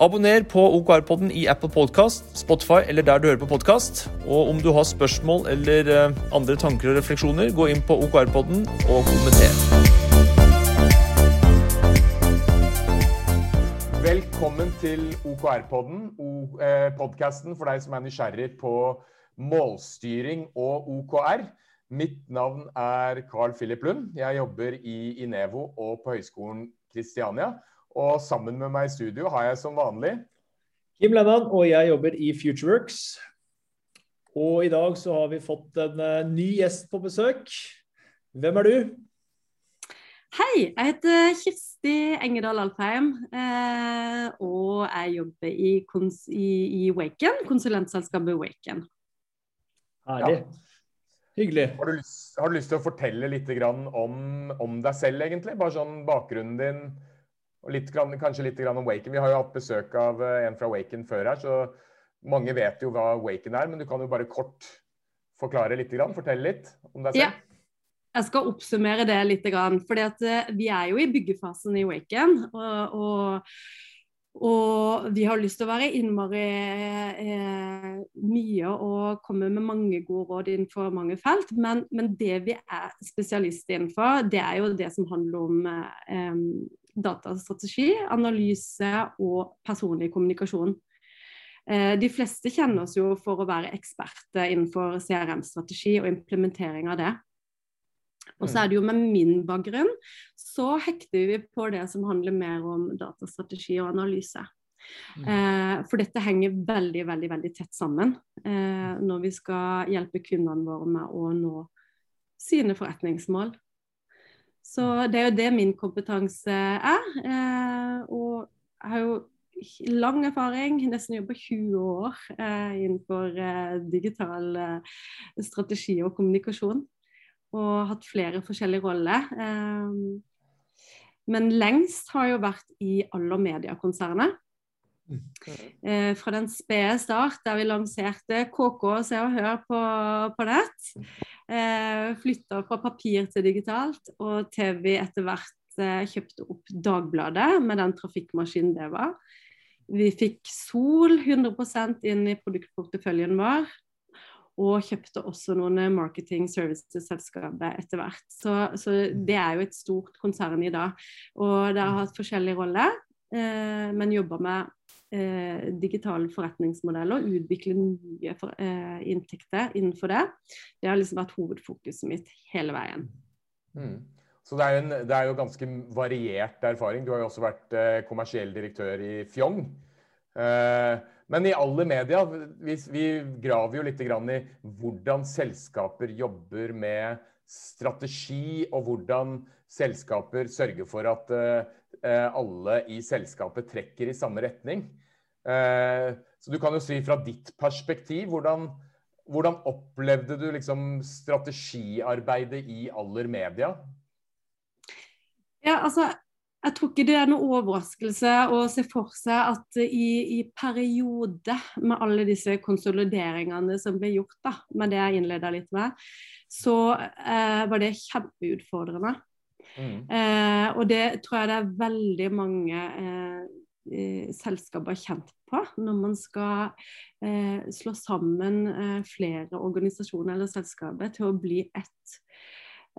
Abonner på OKR-podden i Apple Podcast, Spotify eller der du hører på podkast. Og om du har spørsmål eller eh, andre tanker og refleksjoner, gå inn på OKR-podden og kommenter. Velkommen til OKR-podden, eh, podkasten for deg som er nysgjerrig på målstyring og OKR. Mitt navn er Carl Philip Lund. Jeg jobber i Inevo og på Høgskolen Kristiania. Og sammen med meg i studio har jeg som vanlig Kim Lennan, og jeg jobber i Futureworks. Og i dag så har vi fått en uh, ny gjest på besøk. Hvem er du? Hei, jeg heter Kirsti Engedal Alfheim. Eh, og jeg jobber i, i, i Waken, konsulentselskapet Waken. Herlig. Ja. Hyggelig. Har du, lyst, har du, lyst, til å fortelle litt om, om deg selv, egentlig? Bare sånn bakgrunnen din og litt, kanskje litt om Waken. Vi har jo hatt besøk av eh, en fra Waken før her, så mange vet jo hva Waken er. Men du kan jo bare kort forklare litt, fortelle litt om deg selv. Ja. Jeg skal oppsummere det litt. For eh, vi er jo i byggefasen i Waken. Og, og, og, vi har lyst til å være innmari eh, mye og komme med mange gode råd innenfor mange felt. Men, men, det vi er spesialist innenfor, det er jo det som handler om eh, datastrategi, analyse og personlig kommunikasjon. Eh, de fleste kjenner oss jo for å være eksperter innenfor CRM-strategi og implementering av det. Og så er det jo med min bakgrunn, så hekter vi på det som handler mer om datastrategi og analyse. Mm. Eh, for dette henger veldig, veldig veldig tett sammen eh, når vi skal hjelpe kundene våre med å nå sine forretningsmål. Så det er jo det min kompetanse er. Eh, og jeg har jo lang erfaring, nesten jobba 20 år eh, innenfor eh, digital strategi og kommunikasjon. Og hatt flere forskjellige roller. Men lengst har jeg jo vært i Aller Media-konsernet. Fra den spede start der vi lanserte KK Se og Hør på, på nett. Eh, Flytta fra papir til digitalt, og til vi etter hvert eh, kjøpte opp Dagbladet med den trafikkmaskinen det var. Vi fikk Sol 100% inn i produktporteføljen vår. Og kjøpte også noen marketing services-selskaper etter hvert. Så, så, det er jo et stort konsern i dag. Og dere har hatt forskjellige roller, eh, men jobber med eh, digitale forretningsmodeller, utvikle nye for, eh, inntekter innenfor det. Det har liksom vært hovedfokuset mitt hele veien. Mm. Så det er, en, det er, jo ganske variert erfaring. Du har jo også vært eh, kommersiell direktør i Fjong. Eh, men i alle media, vi, vi graver jo litt i hvordan selskaper jobber med strategi, og hvordan selskaper sørger for at uh, alle i selskapet trekker i samme retning. Uh, så du kan jo si fra ditt perspektiv, hvordan, hvordan opplevde du liksom strategiarbeidet i Aller Media? Ja, altså, jeg tror ikke det er noen overraskelse å se for seg at i, i periode med alle disse konsolideringene som ble gjort, da, med det jeg innleda litt med, så eh, var det kjempeutfordrende. Mm. Eh, og det tror jeg det er veldig mange eh, eh selskaper kjent på når man skal eh, slå sammen eh, flere organisasjoner eller selskaper til å bli ett.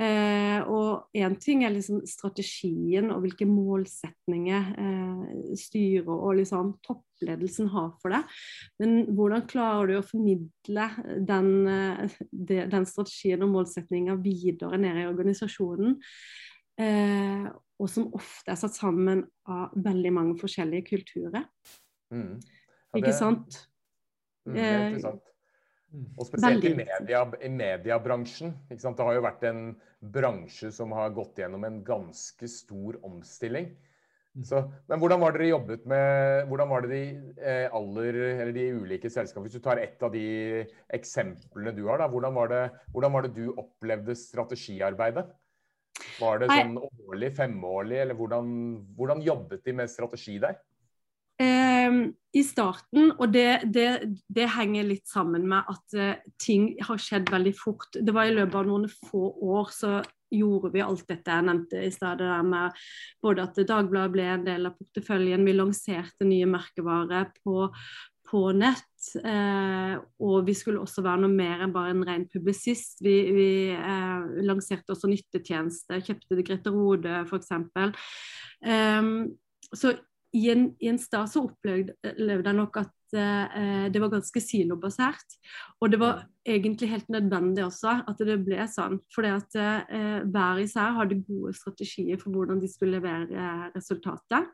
Eh, og én ting er liksom strategien og hvilke målsetninger styret og liksom toppledelsen har for det. Men hvordan klarer du å formidle den, den strategien og målsetninga videre ned i organisasjonen? Eh, og som ofte er satt sammen av veldig mange forskjellige kulturer. Mm. Ja, det, ikke sant? Mm, det er eh, interessant. Mm. Og spesielt i, media, i mediebransjen. Det har jo vært en bransje som har gått gjennom en ganske stor omstilling. Mm. Så, men hvordan var dere jobbet med Hvordan var det de eh, aller, eller de ulike selskapene Hvis du tar ett av de eksemplene du har, da, hvordan var det, hvordan var det du opplevde strategiarbeidet? Var det sånn årlig, femårlig, eller hvordan, hvordan jobbet de med strategi der? Eh, I starten, og det, det, det, henger litt sammen med at uh, ting har skjedd veldig fort. Det var i løpet av noen få år så gjorde vi alt dette jeg nevnte i stedet der med både at Dagbladet ble en del av porteføljen, vi lanserte nye merkevarer på, på nett. Eh, og vi skulle også være noe mer enn bare en ren publisist. Vi, vi eh, lanserte også nyttetjenester, kjøpte Grete Rode f.eks. Eh, så i en, i en stad så opplevde jeg nok at eh, det var ganske silobasert. Og det var egentlig helt nødvendig også at det ble sånn. At eh, hver især hadde gode strategier for hvordan de skulle levere resultatet.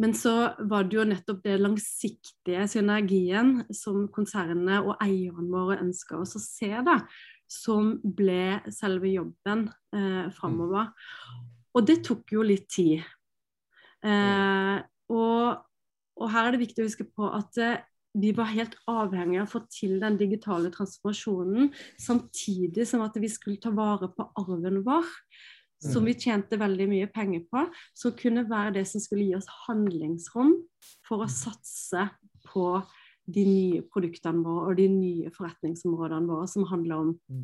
Men så var det jo nettopp det langsiktige synergien som konsernene og eierne våre ønska oss å se, da, som ble selve jobben eh, framover. Og det tok jo litt tid. Eh, og og her er det viktig å huske på at eh, vi var helt avhengige av å få til den digitale transformasjonen, samtidig som at vi skulle ta vare på arven vår, som vi mm. tjente veldig mye penger på, som kunne være det som skulle gi oss handlingsrom for å mm. satse på de nye produktene våre og de nye forretningsområdene våre som handler om mm.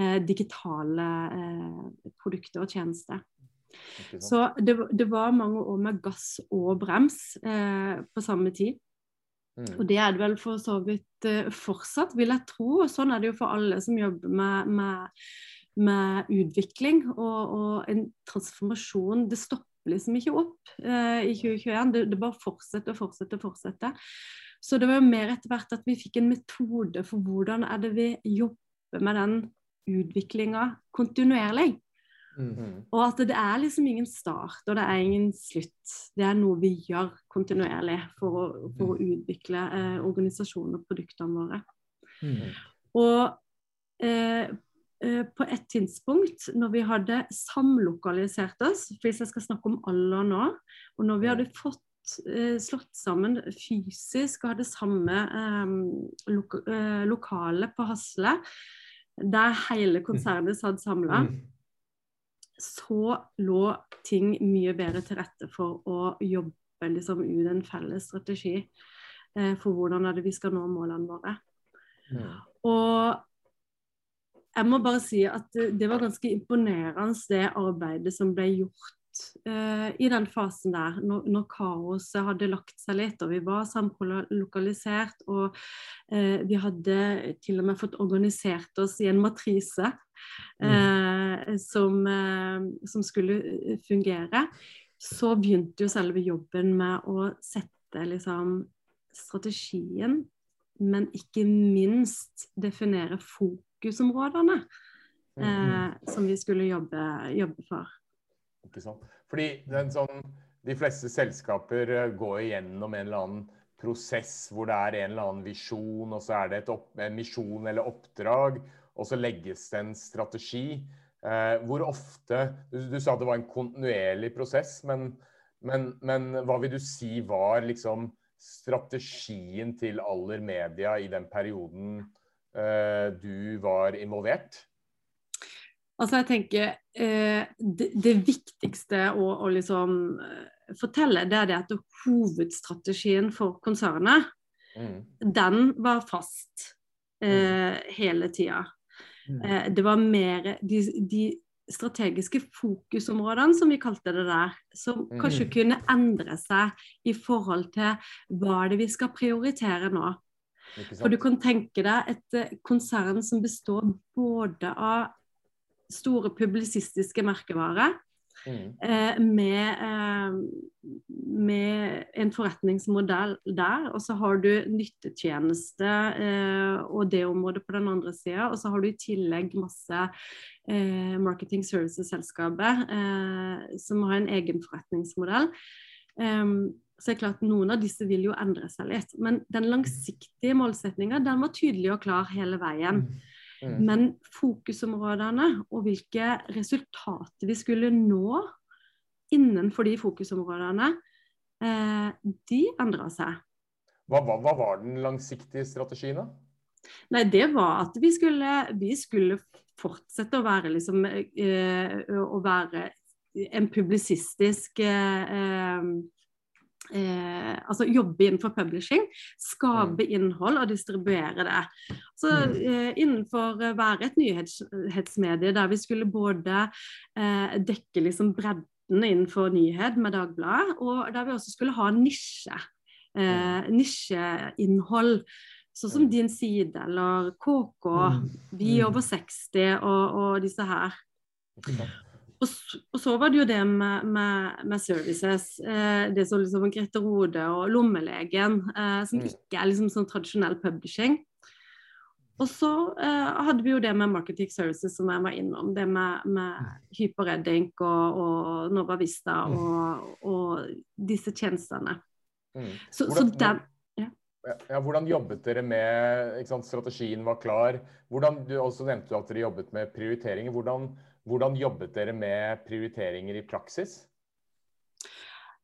eh, digitale eh, produkter og tjenester. Så det, det, var mange år med gass og brems eh, på samme tid. Og det er det vel for så vidt eh, fortsatt, vil jeg tro. Og sånn er det jo for alle som jobber med, med, med utvikling og, og, en transformasjon. Det stopper liksom ikke opp eh, i 2021. Det, det bare fortsetter og fortsetter og fortsetter. Så det var jo mer etter hvert at vi fikk en metode for hvordan er det vi jobber med den utviklinga kontinuerlig. Mm. Og at det er liksom ingen start og det er ingen slutt. Det er noe vi gjør kontinuerlig for å, for å utvikle eh, organisasjonen og produktene våre. Mm. Og eh, eh, på et tidspunkt når vi hadde samlokalisert oss, hvis jeg skal snakke om alder nå, og når vi hadde fått eh, slått sammen fysisk og hadde samme eh, lok eh, lokale på Hasle, der hele konsernet satt samla, mm så lå ting mye bedre til rette for å jobbe liksom, ut en felles strategi eh, for hvordan vi skal nå målene våre. Mm. Og jeg må bare si at det, det var ganske imponerende det arbeidet som ble gjort uh, i den fasen der, når, når, kaoset hadde lagt seg litt og vi var samlokalisert og uh, vi hadde til og med fått organisert oss i en matrise eh, som, eh, som, skulle fungere, så begynte jo selve jobben med å sette liksom strategien, men ikke minst definere fokusområdene mm, eh, som vi skulle jobbe, jobbe for. Ikke sant. Fordi sånn, de fleste selskaper eh, går igjennom en eller annen prosess hvor det er en eller annen visjon, og så er det opp, en misjon eller oppdrag, og så legges det en strategi. Eh, hvor ofte du, du, sa det var en kontinuerlig prosess, men, men, men, hva vil du si var liksom strategien til Aller Media i den perioden du var involvert? Altså jeg tenker eh, det, det, viktigste å, å liksom eh, fortelle, det er det at hovedstrategien for konsernet, mm. den var fast eh, mm. hele tida. Mm. Eh, det var mer de, de, strategiske fokusområdene, som vi kalte det der, som mm. kanskje kunne endre seg i forhold til hva det vi skal prioritere nå. For du kan tenke deg et eh, konsern som består både av store publisistiske merkevarer Mm. Eh, med, eh, med, en forretningsmodell der. Og så har du nyttetjeneste eh, og det området på den andre sida. Og så har du i tillegg masse marketing services-selskaper eh, som har en egen forretningsmodell. Så er det klart Noen av disse vil jo endre seg litt, men den langsiktige målsettinga var tydelig og klar hele veien. Mm. Mm. Men fokusområdene og hvilke resultater vi skulle nå innenfor de fokusområdene, eh, de endra seg. Hva, hva, hva, var den langsiktige strategien, da? Nei, det var at vi skulle, vi skulle fortsette å være liksom eh, Å være en publisistisk eh, eh, altså jobbe innenfor publishing, skape mm. innhold og distribuere det. Så mm. eh, Innenfor å være et nyhetsmedie der vi skulle både eh, dekke liksom bredden innenfor nyhet med Dagbladet, og der vi også skulle ha nisje. Eh, nisjeinnhold. Sånn som Din Side eller KK, Vi over 60 og, og disse her. Og, og, så var det jo det med, med, med services. Eh, det som liksom Grete Rode og Lommelegen, eh, som mm. ikke er liksom sånn tradisjonell publishing. Og så eh, hadde vi jo det med Marketing Services som jeg var innom. Det med, med Hypereddink og, og Nova Vista mm. og, og disse tjenestene. Mm. Så, hvordan, så den, ja. Ja, hvordan jobbet dere med sant, Strategien var klar. Hvordan, du også nevnte at dere jobbet med prioriteringer. Hvordan, hvordan jobbet dere med prioriteringer i praksis?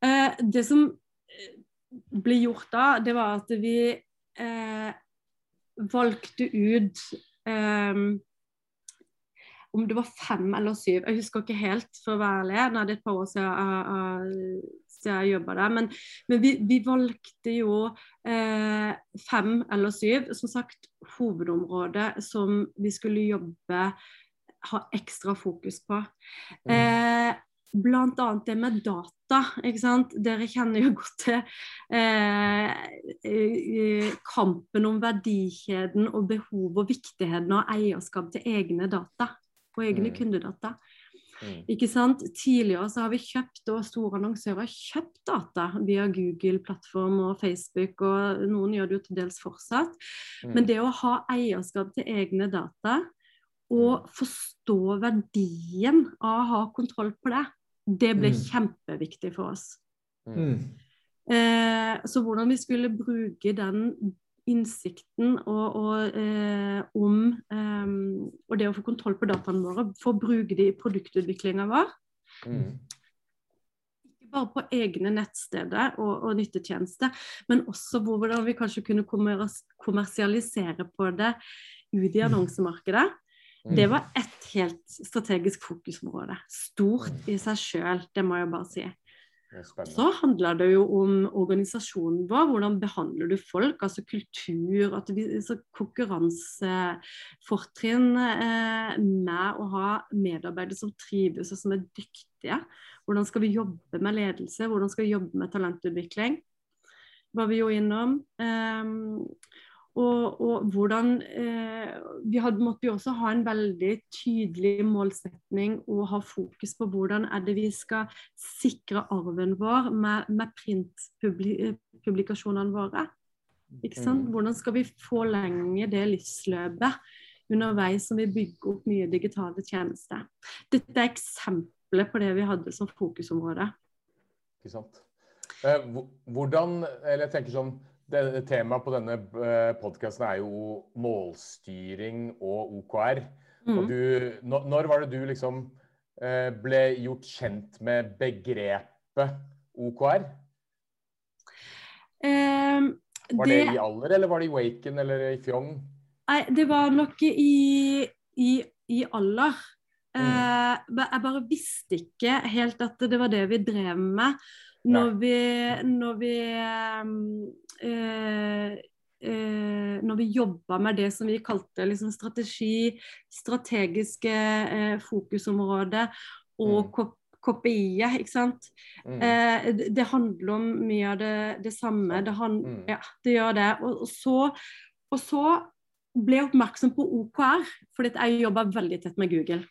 Eh, det som eh, ble gjort da, det var at vi eh, valgte ut eh, om det var fem eller syv, jeg husker ikke helt for å være ærlig. Nå er det et par år siden jeg, jeg, jeg jobba der. Men, men vi, vi, valgte jo eh, fem eller syv. Som sagt, hovedområdet som vi skulle jobbe ha ekstra fokus på. Mm. Eh, Blant annet det med data. ikke sant? Dere kjenner jo godt til eh, eh, kampen om verdikjeden og behov og viktigheten av eierskap til egne data og egne mm. kundedata. Mm. Ikke sant? Tidligere så har vi kjøpt, og store annonsører har kjøpt data via Google-plattform og Facebook, og noen gjør det jo til dels fortsatt. Mm. Men det å ha eierskap til egne data og forstå verdien av å ha kontroll på det, det ble mm. kjempeviktig for oss. Mm. Eh, så hvordan vi skulle bruke den innsikten og, og, eh, om eh, og det å få kontroll på dataene våre for å bruke det i produktutviklinga vår. Mm. Ikke bare på egne nettsteder og, og nyttetjenester, men også hvordan vi kanskje kunne kommersialisere på det ut i mm. annonsemarkedet. Det mm. var ett helt strategisk fokusområde. Stort mm. i seg sjøl, det må jeg bare si. Så handler det jo om organisasjonen vår. Hvordan behandler du folk? Altså kultur, at vi, konkurransefortrinn eh, med å ha medarbeidere som trives og som er dyktige. Hvordan skal vi jobbe med ledelse? Hvordan skal vi jobbe med talentutvikling? var vi jo innom. Um, og, og hvordan eh, Vi hadde, måtte jo også ha en veldig tydelig målsetning og ha fokus på hvordan er det vi skal sikre arven vår med, med printpublikasjonene våre. Ikke sant? Mm. Hvordan skal vi forlenge det livsløpet underveis som vi bygger opp nye digitale tjenester. Dette er eksempler på det vi hadde som fokusområde. Ikke sant. Eh, hvordan, eller jeg tenker sånn det, Temaet på denne eh, podkasten er jo målstyring og OKR. Mm. Og du, når var det du liksom eh, ble gjort kjent med begrepet OKR? Um, var det, det, i alder, eller var det i Waken eller i Fjong? Nei, det var nok i, i, i alder. Mm. Uh, jeg bare visste ikke helt at det var det vi drev med når vi, når vi eh, eh, når vi jobba med det som vi kalte liksom, strategi, strategiske eh, fokusområder og mm. KPI-et, ikke sant. Mm. Eh, det, det, handler om mye av det, det samme. Det, hand, mm. ja, det gjør det. Og, og, så, og, så, ble jeg oppmerksom på OKR, fordi jeg jobba veldig tett med Google.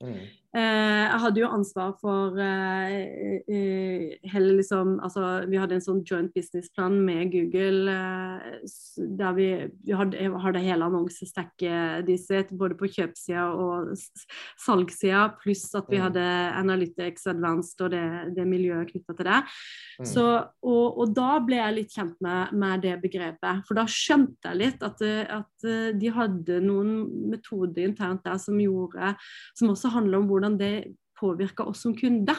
Mm. Eh, jeg hadde jo ansvar for eh, eh, hele liksom Altså, vi hadde en sånn joint businessplan med Google der vi, vi hadde, hadde, hele annonsestekket deres, både på kjøpsida og salgssida, pluss at vi mm. hadde Analytics Advanced og det, det miljøet knytta til det. Mm. Så, og, og, da ble jeg litt kjent med, med, det begrepet. For da skjønte jeg litt at, at de hadde noen metoder internt der som gjorde Som også handler om hvordan hvordan det påvirka oss som kunder.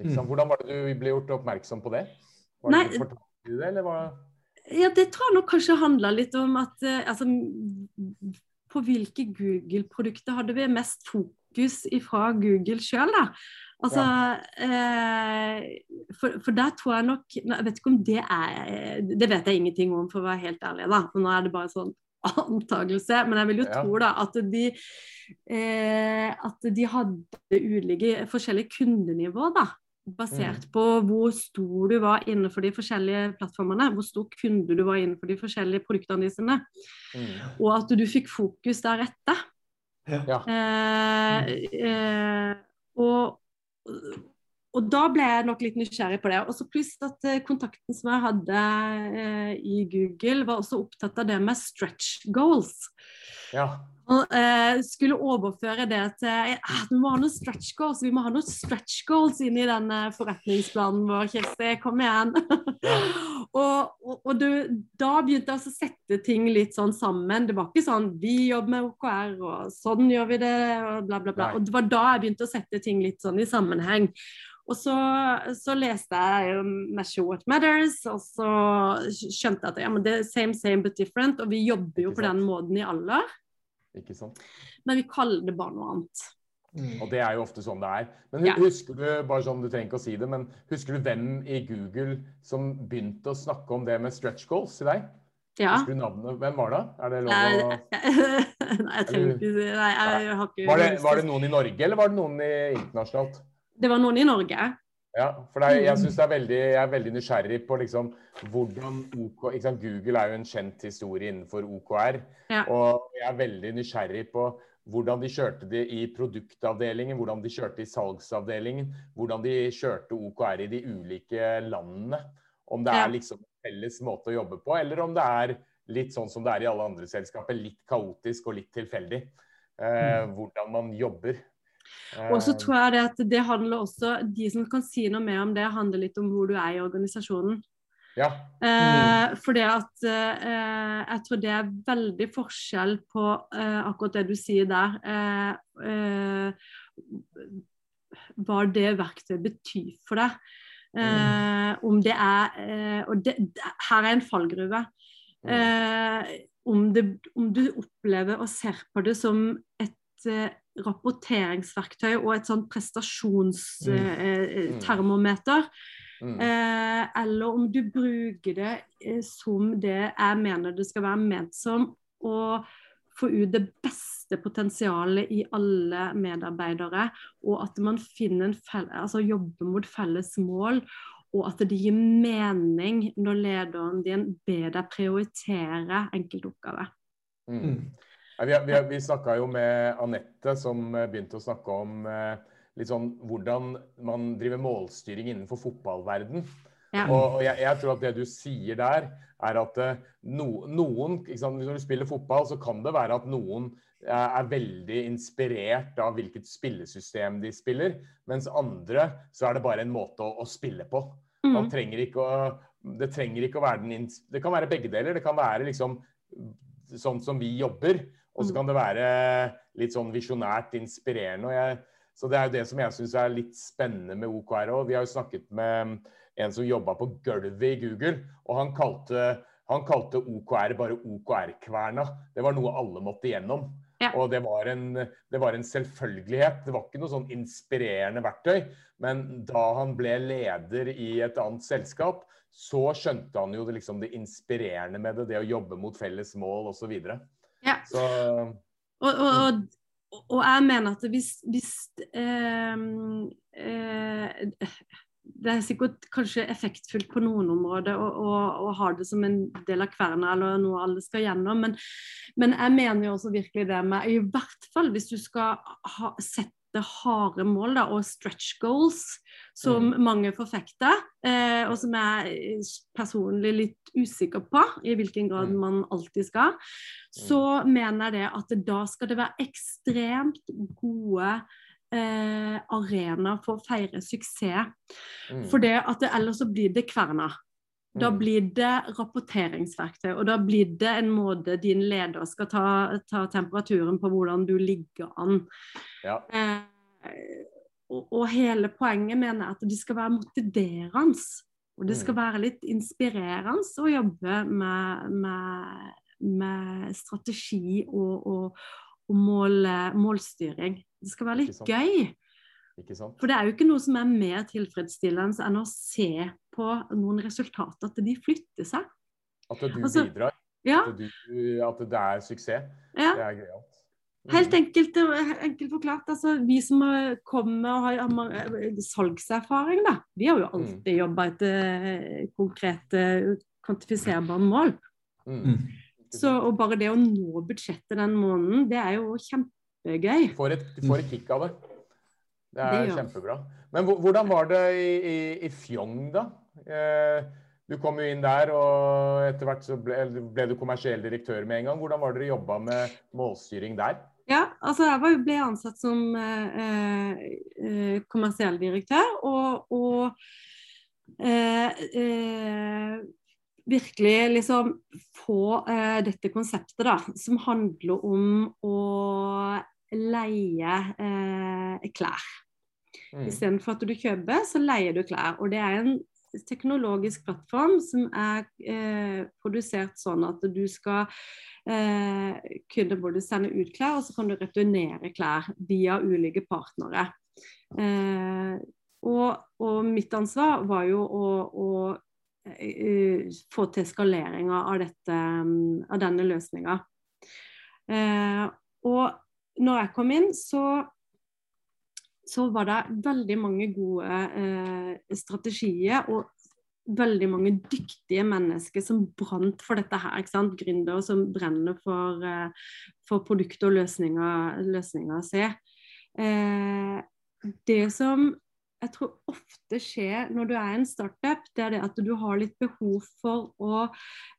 Mm. Hvordan var det du ble gjort oppmerksom på det? Var Nei, det du det, eller var Ja, det tror jeg nok kanskje handla litt om at eh, altså, På hvilke Google-produkter hadde vi mest fokus fra Google sjøl, da? Altså, ja. eh, for, for, der tror jeg nok Jeg vet ikke om det er Det vet jeg ingenting om, for å være helt ærlig. da, og Nå er det bare sånn antakelse, men jeg vil jo ja. tro da at de, eh, at de hadde ulike forskjellige kundenivå, da, Basert mm. på hvor stor du var innenfor de forskjellige plattformene. Hvor stor kunde du var innenfor de forskjellige produktene dine. Mm. Og at du fikk fokus deretter. Ja. Eh, eh, og og da ble jeg nok litt nysgjerrig på det. Og så Pluss at eh, kontakten som jeg hadde eh, i Google, var også opptatt av det med stretch goals. Ja. Og eh, skulle overføre det til at Vi må ha noen stretch goals vi må ha noen stretch goals inn i denne forretningsplanen vår, Kjersti. Kom igjen. Ja. og, og, og du, da begynte jeg å sette ting litt sånn sammen. Det var ikke sånn vi jobber med OKR, og sånn gjør vi det, og bla, bla, bla. Nei. Og det var da jeg begynte å sette ting litt sånn i sammenheng. Og så, så, leste jeg jo 'Measure What Matters', og så skjønte jeg at ja, men det er same, same but different. Og vi jobber jo på den måten i alle. Ikke sant? Men vi kaller det bare noe annet. Mm. Og det er jo ofte sånn det er. Men husker du bare sånn, du trenger ikke å si det, men husker du hvem i Google som begynte å snakke om det med stretch goals til deg? Ja. Husker du navnet? Hvem var det? Er det lov å Nei, jeg trenger ikke si Nei, jeg har ikke var det, var det noen i Norge, eller var det noen i internasjonalt? Det var noen i Norge. Ja, for er, jeg, synes det er veldig, jeg er veldig nysgjerrig på liksom, hvordan OK, Google er jo en kjent historie innenfor OKR. Ja. Og jeg er veldig nysgjerrig på hvordan de kjørte det i produktavdelingen, hvordan de kjørte i salgsavdelingen, hvordan de kjørte OKR i de ulike landene. Om det er liksom en felles måte å jobbe på, eller om det er litt sånn som det er i alle andre selskaper, litt kaotisk og litt tilfeldig. Eh, mm. hvordan man jobber. Og så tror jeg det at det handler også De som kan si noe mer om det, handler litt om hvor du er i organisasjonen. Ja. Eh, mm. for det at eh, Jeg tror det er veldig forskjell på eh, akkurat det du sier der. Eh, eh, hva det verktøyet betyr for deg. Mm. Om det er Og det, her er en fallgruve. Mm. Om, det, om, du opplever og ser på det som et rapporteringsverktøy og et sånn prestasjonstermometer. Mm. mm. Eh, eller om du bruker det eh, som det jeg mener det skal være ment som, å få ut det beste potensialet i alle medarbeidere, og at man finner en felle, altså jobber mot felles mål. Og at det gir mening når lederen din ber deg prioritere enkeltoppgaver. Mm. Vi, vi, vi snakka jo med Anette, som eh, begynte å snakke om eh, litt sånn hvordan man driver målstyring innenfor fotballverden. Ja. Og, og jeg, jeg, tror at det du sier der, er at eh, no, noen sant, Når du spiller fotball, så kan det være at noen er veldig inspirert av hvilket spillesystem de spiller, mens andre så er det bare en måte å, å spille på. Mm. Man trenger ikke å, det trenger ikke å være den Det kan være begge deler. Det kan være liksom sånn som vi jobber. Og så mm. kan det være litt sånn visjonært inspirerende. Jeg, så det er jo det som jeg syns er litt spennende med OKR òg. Vi har jo snakket med en som jobba på gulvet i Google, og han kalte, han kalte OKR bare OKR-kverna. Det var noe alle måtte igjennom. Ja. Og det var, en, det var, en, selvfølgelighet. Det var ikke noe sånn inspirerende verktøy. Men da han ble leder i et annet selskap, så skjønte han jo det, liksom, det inspirerende med det. Det å jobbe mot felles mål osv. Ja. Så, og, og, og, og, jeg mener at hvis, hvis eh, eh, det er sikkert kanskje effektfullt på noen områder å ha det som en del av kverna eller noe alle skal gjennom, men, men, jeg mener jo også virkelig det med I hvert fall hvis du skal ha, sette harde mål da, og stretch goals, som mm. mange forfekter, eh, og som jeg personlig litt usikker på i hvilken grad mm. man alltid skal, så mm. mener jeg det at da skal det være ekstremt gode eh, arenaer for å feire suksess. Mm. For det at det, ellers så blir det kverna. Da mm. blir det rapporteringsverktøy, og da blir det en måte din leder skal ta, ta temperaturen på hvordan du ligger an. Ja. Eh, og, og, hele poenget mener jeg at det skal være motiverende. Og det skal mm. være litt inspirerende å jobbe med, med, med strategi og, og, og mål, målstyring. Det skal være litt gøy. For det er jo ikke noe som er mer tilfredsstillende enn å se på noen resultater, at de flytter seg. At du altså, bidrar? Ja. At, du, at, det er suksess? Ja. Det er gøyalt. Mm. Helt enkelt, enkelt, forklart. altså Vi som kommer og har, har salgserfaring, da. Vi har jo mm. alltid mm. jobba etter eh, konkrete, kvantifiserbare mål. Mm. mm. Så og bare det å nå budsjettet den måneden, det er jo kjempegøy. Du får et, du får et kick av det. Det er det kjempebra. Men hvordan var det i, i, i Fjong, da? Eh, du kom jo inn der, og etter hvert så ble, ble, du kommersiell direktør med en gang. Hvordan var dere jobba med målstyring der? Ja, altså jeg ble ansatt som eh, eh, kommersiell direktør, og, og eh, eh virkelig liksom få eh, dette konseptet, da, som handler om å leie eh, klær. Mm. Istedenfor at du kjøper, så leier du klær. Og det er en teknologisk plattform som er eh, produsert sånn at du skal eh, kunne både sende ut klær, og så kan du returnere klær via ulike partnere. Eh, og, og, mitt ansvar var jo å, å uh, få til skaleringa av, av, denne løsninga. Eh, og når jeg kom inn, så så var det veldig mange gode eh, strategier og veldig mange dyktige mennesker som brant for dette her. ikke sant? Gründere som brenner for, eh, for produkter og løsninger, løsninger se. Eh, det som jeg tror ofte skjer når du er en startup, det er det at du har litt behov for å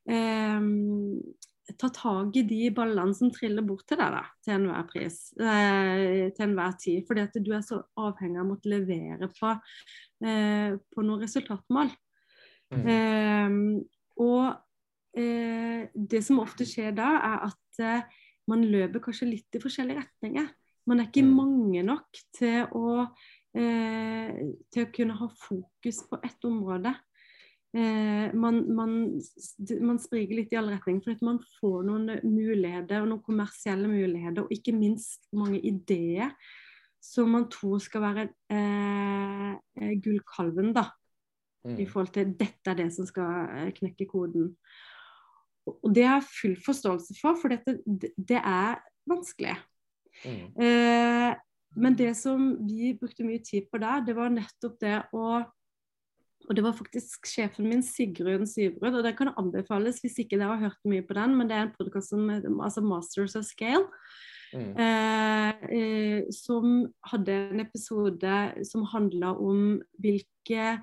eh, ta tak i de ballene som triller bort til deg da, til enhver pris, eh, til enhver tid. Fordi at du er så avhengig av å måtte levere på, eh, på noen resultatmål. Mm. Eh, og eh, det som ofte skjer da, er at eh, man løper kanskje litt i forskjellige retninger. Man er ikke mm. mange nok til å, eh, til å kunne ha fokus på ett område eh, man, man, man, spriker litt i alle retninger. For at man får noen muligheter, og noen kommersielle muligheter, og ikke minst mange ideer som man tror skal være eh, eh gullkalven, da. Mm. I forhold til dette er det som skal eh, knekke koden. Og det har jeg full forståelse for, for dette, det er vanskelig. Mm. Eh, men det som vi brukte mye tid på der, det var nettopp det å og det var faktisk sjefen min, Sigrun Syvrud, og det kan anbefales hvis ikke dere har hørt mye på den, men det er en podkast som altså Masters of Scale. Mm. Eh, eh, som hadde en episode som handla om hvilke,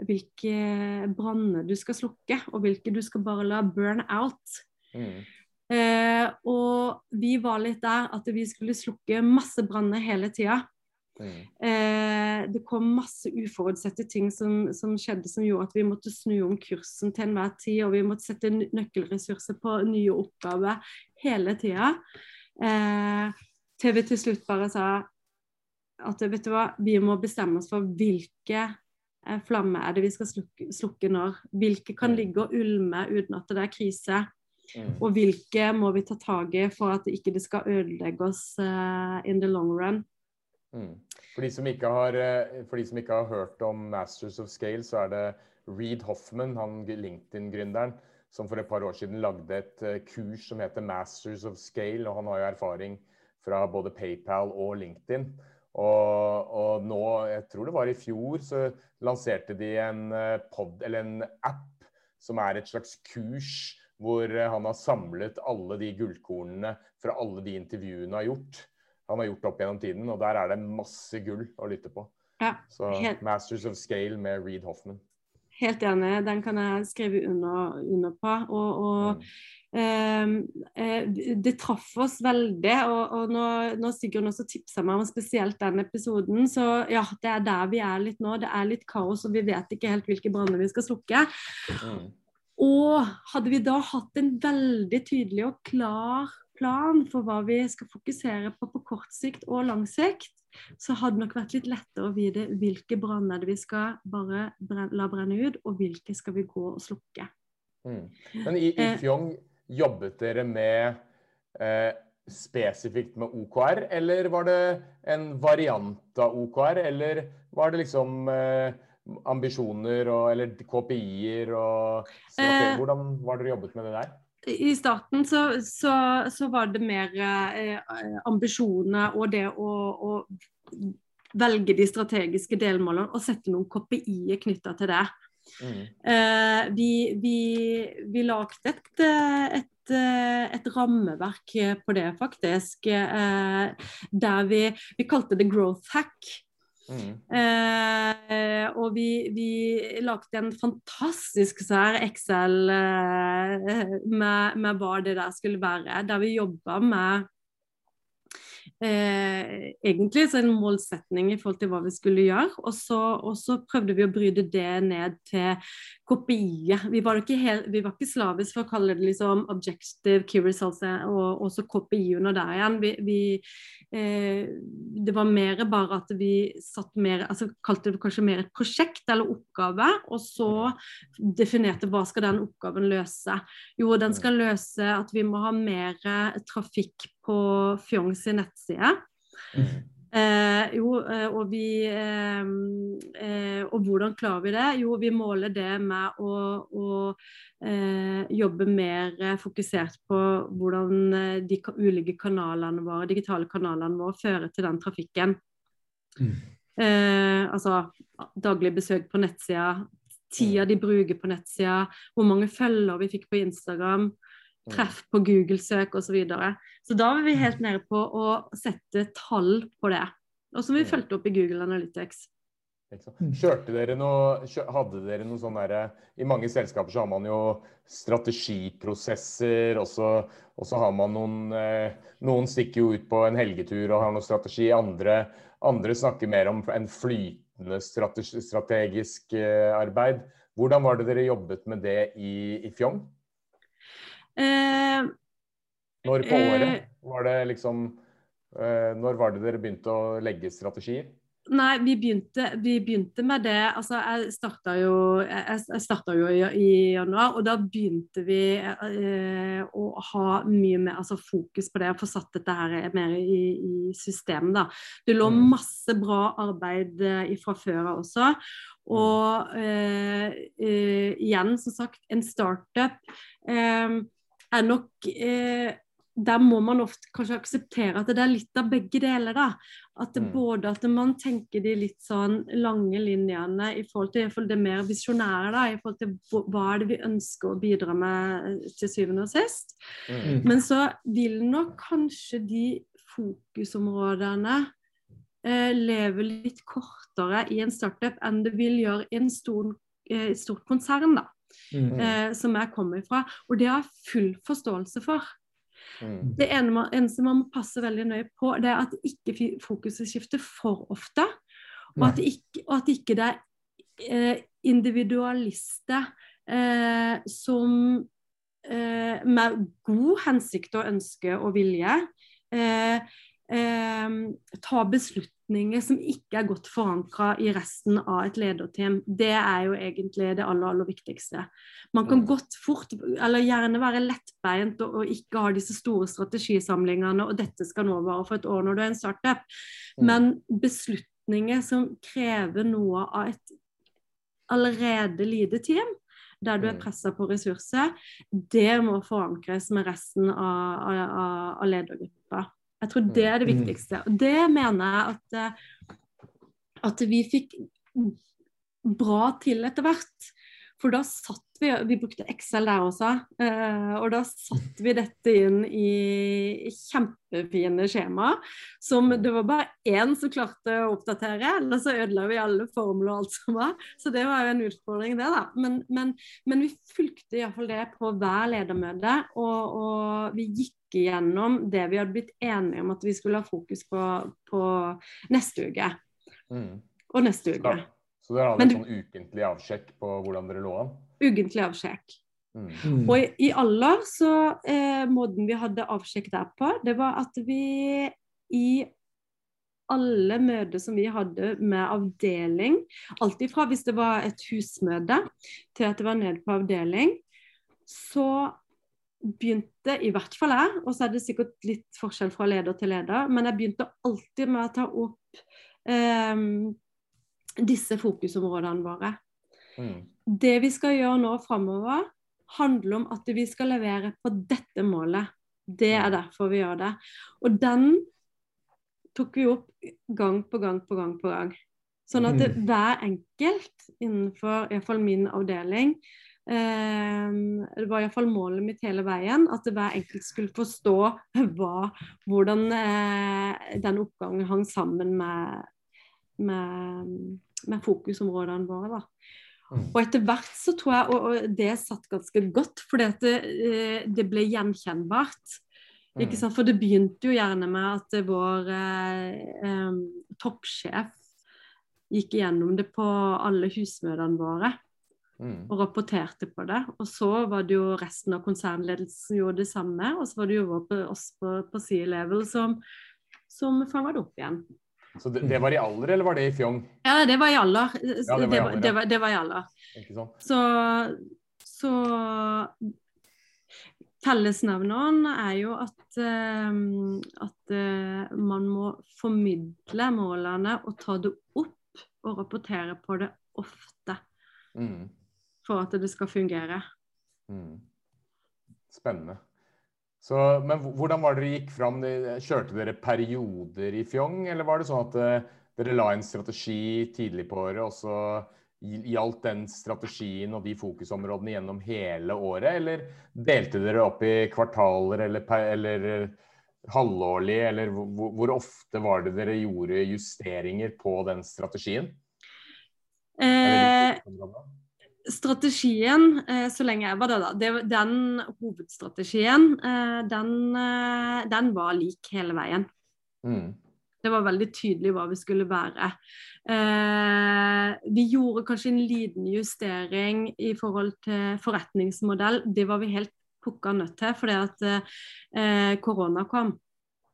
hvilke branner du skal slukke, og hvilke du skal bare la burn out. Mm. Eh, og vi var litt der at vi skulle slukke masse branner hele tida. Mm. Eh, det kom masse uforutsette ting som, som, skjedde som gjorde at vi måtte snu om kursen til enhver tid, og vi måtte sette nøkkelressurser på nye oppgaver hele tida. Eh, til vi til slutt bare sa at vet du hva, vi må bestemme oss for hvilke eh, flammer er det vi skal slukke, slukke, når. Hvilke kan mm. ligge og ulme uten at det er krise. Mm. Og hvilke må vi ta tak i for at det ikke skal ødelegge oss uh, in the long run. Mm. For, de har, eh, for, de som ikke har, hørt om Masters of Scale, så er det Reed Hoffman, han LinkedIn-gründeren, som for et par år siden lagde et eh, kurs som heter Masters of Scale. og Han har jo erfaring fra både PayPal og LinkedIn. Og, og nå, jeg tror det var i fjor, så lanserte de en, eh, pod, en app som er et slags kurs hvor han har samlet alle de gullkornene fra alle de intervjuene han har gjort han har gjort opp gjennom tiden. Og der er det masse gull å lytte på. Ja, så helt... 'Masters of Scale' med Reed Hoffman. Helt enig, den kan jeg skrive under, under på. Og, og mm. eh, det traff oss veldig. Og, og når, når Sigrun også tipsa meg om spesielt den episoden, så ja, det er der vi er litt nå. Det er litt kaos, og vi vet ikke helt hvilke branner vi skal slukke. Mm. Og hadde vi da hatt en veldig tydelig og klar plan for hva vi skal fokusere på på kort sikt og lang sikt, så hadde det nok vært litt lettere å vite hvilke branner vi skal bare brenne, la brenne ut, og hvilke skal vi gå og slukke. Mm. Men i, i Fjong jobbet dere med eh, spesifikt med OKR, eller var det en variant av OKR, eller var det liksom eh, ambisjoner og, eller KPI-er og eh, Hvordan var dere jobbet med det der? I starten så, så, så var det mer eh, ambisjoner og det å, å, velge de strategiske delmålene og sette noen KPI-er knytta til det. Mm. Eh, vi, vi, vi lagde et, et, et, rammeverk på det, faktisk. Eh, der vi, vi kalte det growth hack. Mm. Eh, og vi, vi lagde en fantastisk sær Excel eh, med, med, hva det der skulle være. Der vi jobba med eh, egentlig så en målsetning i forhold til hva vi skulle gjøre. Og så, og så prøvde vi å bryte det ned til kopiet. Vi var ikke, helt, vi var ikke slavisk for å kalle det liksom objective key results og også KPI under der igjen. Vi, vi, eh, det var mer bare at vi satt mer, altså kalte det kanskje mer et prosjekt eller oppgave, og så definerte hva skal den oppgaven løse. Jo, den skal løse at vi må ha mer trafikk på Fjong sin nettside. Mm. Eh, jo, eh, og vi eh, eh, Og hvordan klarer vi det? Jo, vi måler det med å, å eh, jobbe mer fokusert på hvordan eh, de ulike kanalene våre, digitale kanalene våre fører til den trafikken. Mm. altså daglig besøk på nettsida, tida de bruker på nettsida, hvor mange følger vi fikk på Instagram treff på Google-søk osv. Så, videre. så da var vi helt nede på å sette tall på det. Og som vi fulgte opp i Google Analytics. Kjørte dere noe, hadde dere noe sånn derre I mange selskaper så har man jo strategiprosesser, og så, og så har man noen eh, Noen stikker jo ut på en helgetur og har noe strategi. Andre, andre snakker mer om en flytende strategisk eh, arbeid. Hvordan var det dere jobbet med det i, i Fjong? Eh, når på året eh, var det liksom eh, Når var det dere begynte å legge strategier? Nei, vi begynte, vi begynte, med det altså Jeg starta jo, jeg starta jo i, i, januar, og da begynte vi eh, å ha mye mer altså fokus på det, å få satt dette her mer i, i systemet. da. Det lå mm. masse bra arbeid fra før av også. Og eh, eh, igjen, som sagt, en startup. Eh, er nok eh, der må man ofte kanskje akseptere at det er litt av begge deler. da. At det, mm. Både at man tenker de litt sånn lange linjene i forhold til, i forhold til det mer visjonære. da, I forhold til hva er det vi ønsker å bidra med eh, til syvende og sist. Mm. Men så vil nok kanskje de fokusområdene eh, leve litt kortere i en startup enn det vil gjøre i en stor, eh, stort konsern. da mm. eh, som jeg kommer fra. Og det har jeg full forståelse for. Mm. Det eneste man må passe veldig nøye på, det er at ikke fokuset skifter for ofte. Og at, ikke, og at ikke det er eh, individualister eh, som eh, med god hensikt og ønske og vilje eh, eh, ta beslutninger som ikke er godt forankra i resten av et lederteam. Det er jo egentlig det aller, aller viktigste. Man kan godt fort, eller gjerne være lettbeint og, og ikke ha disse store strategisamlingene, og dette skal nå vare for et år når du er en startup. Men beslutninger som krever noe av et allerede lite team, der du er pressa på ressurser, det må forankres med resten av, av, av ledergruppa. Jeg tror det er det mm. viktigste. Og det mener jeg at, eh, at vi fikk bra til etter hvert. For da satt vi Vi brukte Excel der også. Eh, og da satt vi dette inn i kjempefine skjema. Som det var bare én som klarte å oppdatere, eller så ødela vi alle formler og alt som var. Så det var jo en utfordring, det, da. Men, men, men vi fulgte iallfall det på hver ledermøte. Og, og vi gikk igjennom det vi hadde blitt enige om at vi skulle ha fokus på, på neste uke. Mm. Og neste uke. Ja. Så dere hadde en sånn ukentlig avsjekk på hvordan dere lå an? Ukentlig avsjekk. Mm. mm. Og i, i alder så eh, Måten vi hadde avsjekk der på, det var at vi i alle møter som vi hadde med avdeling, alltid fra hvis det var et husmøte til at det var nede på avdeling, så begynte i hvert fall jeg, og så er det sikkert litt forskjell fra leder til leder, men jeg begynte alltid med å ta opp eh, disse fokusområdene våre. Mm. Det vi skal gjøre nå framover, handler om at vi skal levere på dette målet. Det er mm. derfor vi gjør det. Og den tok vi opp gang på gang på gang på gang. Sånn at det, mm. hver enkelt innenfor iallfall min avdeling eh, det var iallfall målet mitt hele veien. At hver enkelt skulle forstå hva, hvordan eh, den oppgangen hang sammen med, med, med fokusområdene våre. da. Mm. Og etter hvert så tror jeg, og, og det satt ganske godt, fordi at det, eh, det ble gjenkjennbart. Ikke mm. sant? For det begynte jo gjerne med at vår eh, eh, toppsjef gikk gjennom det på alle husmøtene våre. Mm. og rapporterte på det. Og så var det jo resten av konsernledelsen gjorde det samme. Og så var det jo oss på, på C-level som, som fanga det opp igjen. Så det, det, var i alder, eller var det i fjong? Ja, det var i alder. Ja, det, var i alder, det, var, det var i alder. Så, så Fellesnevneren er jo at, uh, at uh, man må formidle målene og ta det opp og rapportere på det ofte. Mm for at det skal fungere. Mm. Spennende. Så, men hvordan var det dere gikk fram? Kjørte dere perioder i Fjong, eller var det sånn at uh, dere la en strategi tidlig på året, og så gjaldt den strategien og de fokusområdene gjennom hele året? Eller delte dere opp i kvartaler eller, eller uh, halvårlig, eller hvor, hvor, ofte var det dere gjorde justeringer på den strategien? Eh, strategien, eh, så lenge jeg var der, da, det, den hovedstrategien, eh, den, eh, den, var lik hele veien. Mm. Det var veldig tydelig hva vi skulle være. vi gjorde kanskje en liten justering i forhold til forretningsmodell. Det var vi helt pukka nødt til fordi at korona kom.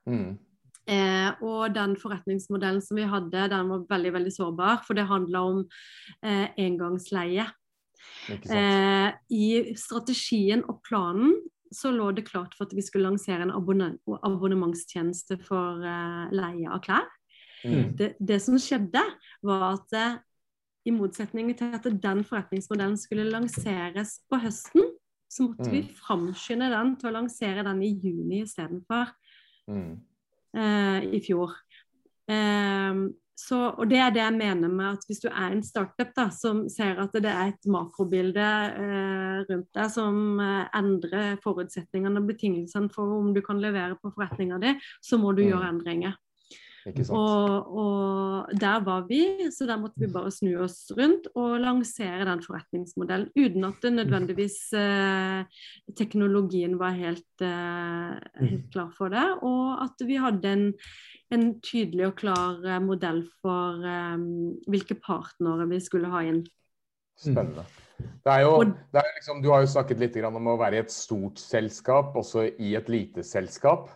Mm. Eh, og den forretningsmodellen som vi hadde, den var veldig veldig sårbar. For det handla om eh, engangsleie. Eh, I strategien og planen så lå det klart for at vi skulle lansere en abonnementstjeneste for eh, leie av klær. Mm. Det, det, som skjedde, var at eh, i motsetning til at den forretningsmodellen skulle lanseres på høsten, så måtte mm. vi framskynde den til å lansere den i juni istedenfor mm. eh, i fjor. Eh, så, og det er det jeg mener med at hvis du er en startup da, som ser at det er et makrobilde eh, rundt deg som eh, endrer forutsetningene og betingelsene for om du kan levere på forretninga di, så må du mm. gjøre endringer. Og, og, der var vi, så der måtte vi bare snu oss rundt og lansere den forretningsmodellen. Uten at det nødvendigvis eh, teknologien var helt, eh, helt, klar for det. Og at vi hadde en, en tydelig og klar eh, modell for eh, hvilke partnere vi skulle ha inn. Spennende. Det er jo, det er liksom, du har jo snakket litt om å være i et stort selskap, også i et lite selskap.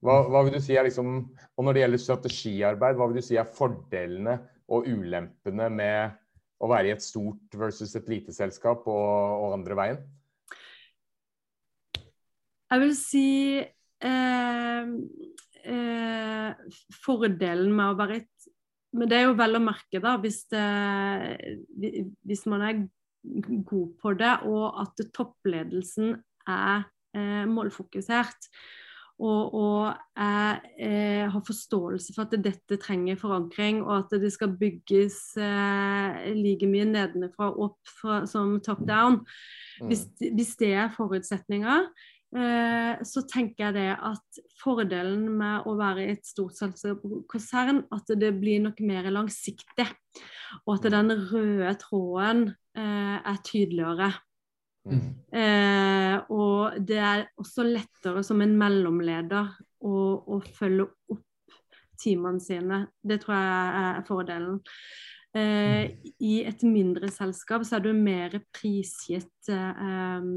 Hva, hva, vil du si er liksom, og Når det gjelder strategiarbeid, hva vil du si er fordelene og ulempene med å være i et stort versus et lite selskap og, og andre veien? Jeg vil si eh, eh, fordelen med å være et Men det er jo vel å merke, da, hvis, det, hvis man er god på det, og at toppledelsen er eh, målfokusert og, og jeg eh, har forståelse for at dette trenger forankring, og at det skal bygges eh, like mye nedenfra og opp fra, som top down. Mm. Hvis, hvis, det er forutsetninger, så tenker jeg det at fordelen med å være i et stort selskapskonsern, at det blir nok mer langsiktig. Og at den røde tråden eh, er tydeligere. Mm. Eh, og det er også lettere som en mellomleder å, å følge opp teamene sine. Det tror jeg er fordelen. Eh. I et mindre selskap så er du mer prisgitt eh,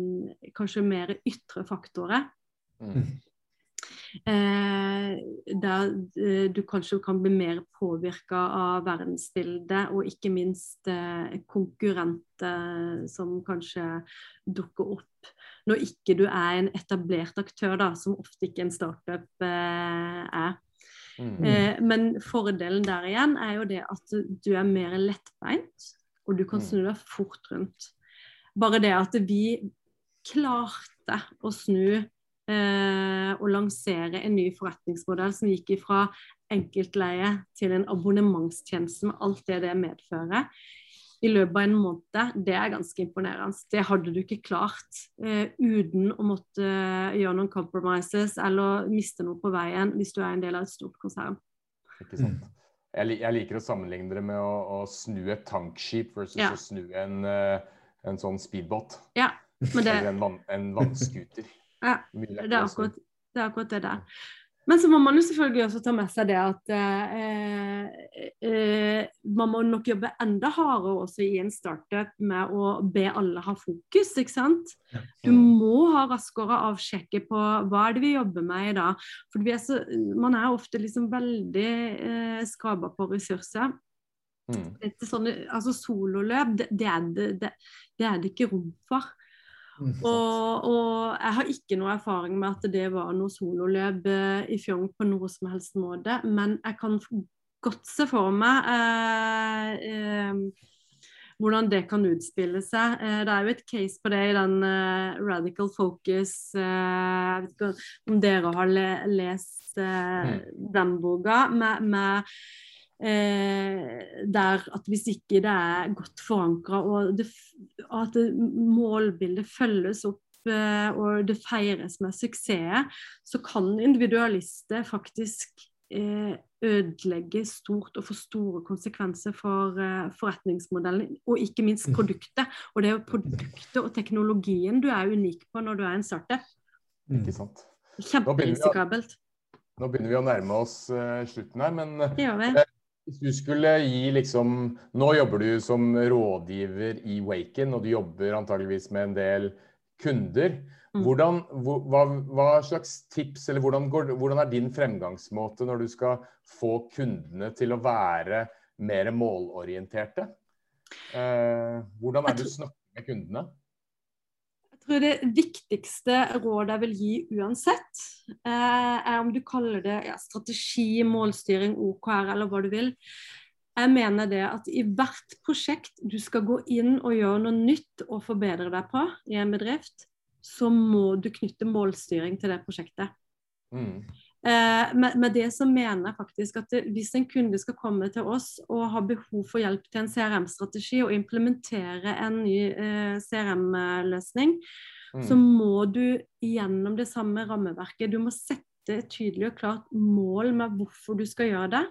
kanskje mer ytre faktorer. Mm. Eh, der eh, du kanskje kan bli mer påvirka av verdensbildet, og ikke minst eh, konkurrenter som kanskje dukker opp når ikke du er en etablert aktør, da, som ofte ikke en startup eh, er. Mm. Eh, men fordelen der igjen er jo det at du er mer lettbeint, og du kan mm. snu deg fort rundt. Bare det at vi klarte å snu eh, og lansere en ny forretningsmodell som gikk fra enkeltleie til en abonnementstjeneste med alt det det medfører, i løpet av en måned, det er ganske imponerende. Det hadde du ikke klart eh, uten å måtte gjøre noen compromises eller miste noe på veien hvis du er en del av et stort konsern. Ikke sant. Jeg, jeg liker å sammenligne det med å, å snu et tankskip versus ja. å snu en, uh, en sånn speedbåt. Ja, det... Eller en, van, en vannskuter. ja, det er, akkurat, det er akkurat det der. Men så må man jo selvfølgelig også ta med seg det at eh, eh, man må nok jobbe enda hardere også i en startup med å be alle ha fokus, ikke sant. Du må ha raskere avsjekke på hva er det vi jobber med i dag. For er så, man er ofte liksom veldig eh, skraba på ressurser. Mm. Sånne, altså Sololøp, det, det, er det, det, det er det ikke rom for. Mm. Og, og, jeg har ikke noe erfaring med at det var noe sololøp eh, i Fjong på noe som helst måte, men jeg kan godt se for meg eh, eh, hvordan det kan utspille seg. Eh, det er jo et case på det i den uh, Radical Focus eh, Jeg vet ikke om dere har le lest den boka med, med Eh, der at hvis ikke det er godt forankra og, at det, målbildet følges opp eh, og det feires med suksess, så kan individualister faktisk eh, ødelegge stort og få store konsekvenser for forretningsmodellen, og ikke minst mm. produktet. Og det er jo produktet og teknologien du er unik på når du er en startup. Ikke sant. Kjemperisikabelt. Nå begynner vi å nærme oss slutten her, men uh, hvis du skulle gi liksom Nå jobber du som rådgiver i Waken, og du jobber antageligvis med en del kunder. Mm. Hvordan, hva, hva, slags tips, eller hvordan, går, hvordan, er din fremgangsmåte når du skal få kundene til å være mer målorienterte? Eh, hvordan er det du snakker med kundene? Tror det viktigste rådet jeg vil gi uansett, eh, er om du kaller det ja, strategi, målstyring, OKR eller hva du vil. Jeg mener det at i hvert prosjekt du skal gå inn og gjøre noe nytt og forbedre deg på i en bedrift, så må du knytte målstyring til det prosjektet. Mm. Eh, med, med, det så mener jeg faktisk at det, hvis en kunde skal komme til oss og ha behov for hjelp til en CRM-strategi og implementere en ny eh, CRM-løsning, mm. så må du gjennom det samme rammeverket. Du må sette et tydelig og klart mål med hvorfor du skal gjøre det.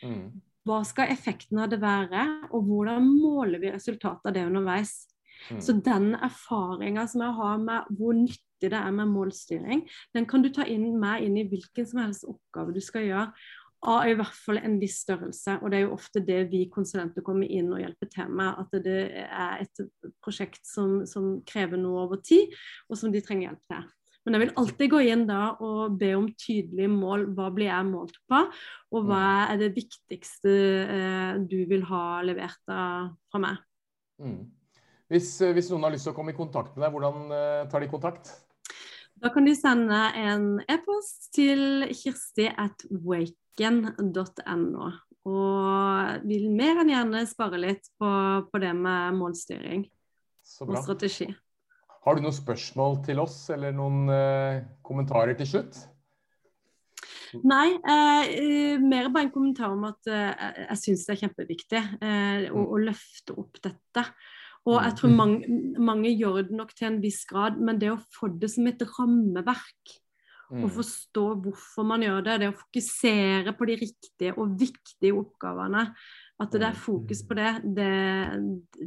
Mm. Hva skal effekten av det være, og hvordan måler vi resultatet av det underveis. Mm. Så den erfaringa som jeg har med hvor nyttig det er med målstyring, den kan du ta inn med inn i hvilken som helst oppgave du skal gjøre. Av i hvert fall en viss størrelse. Og det er jo ofte det vi konsulenter kommer inn og hjelper til med. At det er et prosjekt som, som krever noe over tid, og som de trenger hjelp til. Men jeg vil alltid gå inn da og be om tydelige mål. Hva blir jeg målt på, og hva mm. er det viktigste eh, du vil ha levert da fra meg. Mm. Hvis, hvis, noen har lyst til å komme i kontakt med deg, hvordan uh, tar de kontakt? Da kan de sende en e-post til kirsti.waken.no. Og vil mer enn gjerne spare litt på, på det med målstyring og strategi. Har du noen spørsmål til oss, eller noen eh, kommentarer til slutt? Nei, eh, mer bare en kommentar om at eh, jeg syns det er kjempeviktig eh, å, å, løfte opp dette. Og jeg tror mange, mange, gjør det nok til en viss grad, men det å få det som et rammeverk, mm. og forstå hvorfor man gjør det, det å fokusere på de riktige og viktige oppgavene, at det er mm. fokus på det, det,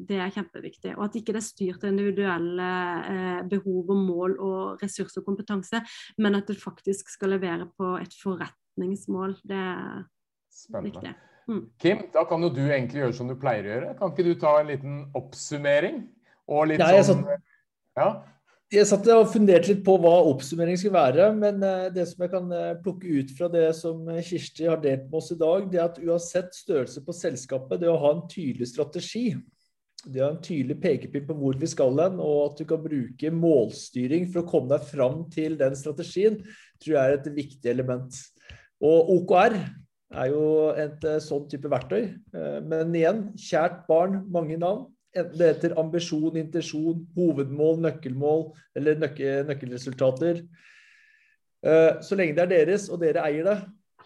det er kjempeviktig. Og at ikke det er styrt av individuelle eh, behov og mål og ressurser og kompetanse, men at det faktisk skal levere på et forretningsmål. Det er Spennende. viktig. Mm. Kim, da kan jo du egentlig gjøre som du pleier å gjøre. Kan ikke du ta en liten oppsummering? Og litt ja, sånn satt, ja? Jeg satt og funderte litt på hva oppsummering skal være, men eh, det som jeg kan eh, plukke ut fra det som Kirsti har delt med oss i dag, det er at uansett størrelse på selskapet, det å ha en tydelig strategi, det å ha en tydelig pekepinn på hvor vi skal hen, og at du kan bruke målstyring for å komme deg fram til den strategien, tror jeg er et viktig element. Og OKR er jo et eh, sånn type verktøy. Men igjen, kjært barn, mange navn. Enten det heter ambisjon, intensjon, hovedmål, nøkkelmål eller nøkke, nøkkelresultater. Eh, så lenge det er deres, og dere eier det,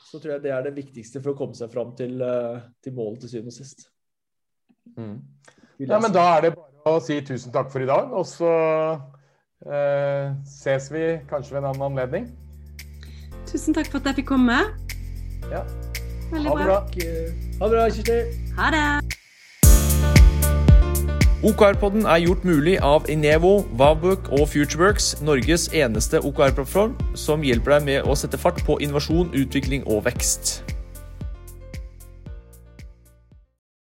så tror jeg det er det viktigste for å komme seg fram til, eh, til målet til syvende og sist. Mm. Ja, men da er det bare å si tusen takk for i dag, og så eh, ses vi kanskje ved en annen anledning. Tusen takk for at jeg fikk komme. Ja. Veldig ha det bra. bra. Ha det bra, Kirsti. Ha det. OKR-podden er gjort mulig av Inevo, Vavbook og Futureworks, Norges eneste OKR-plattform som hjelper deg med å sette fart på innovasjon, utvikling og vekst.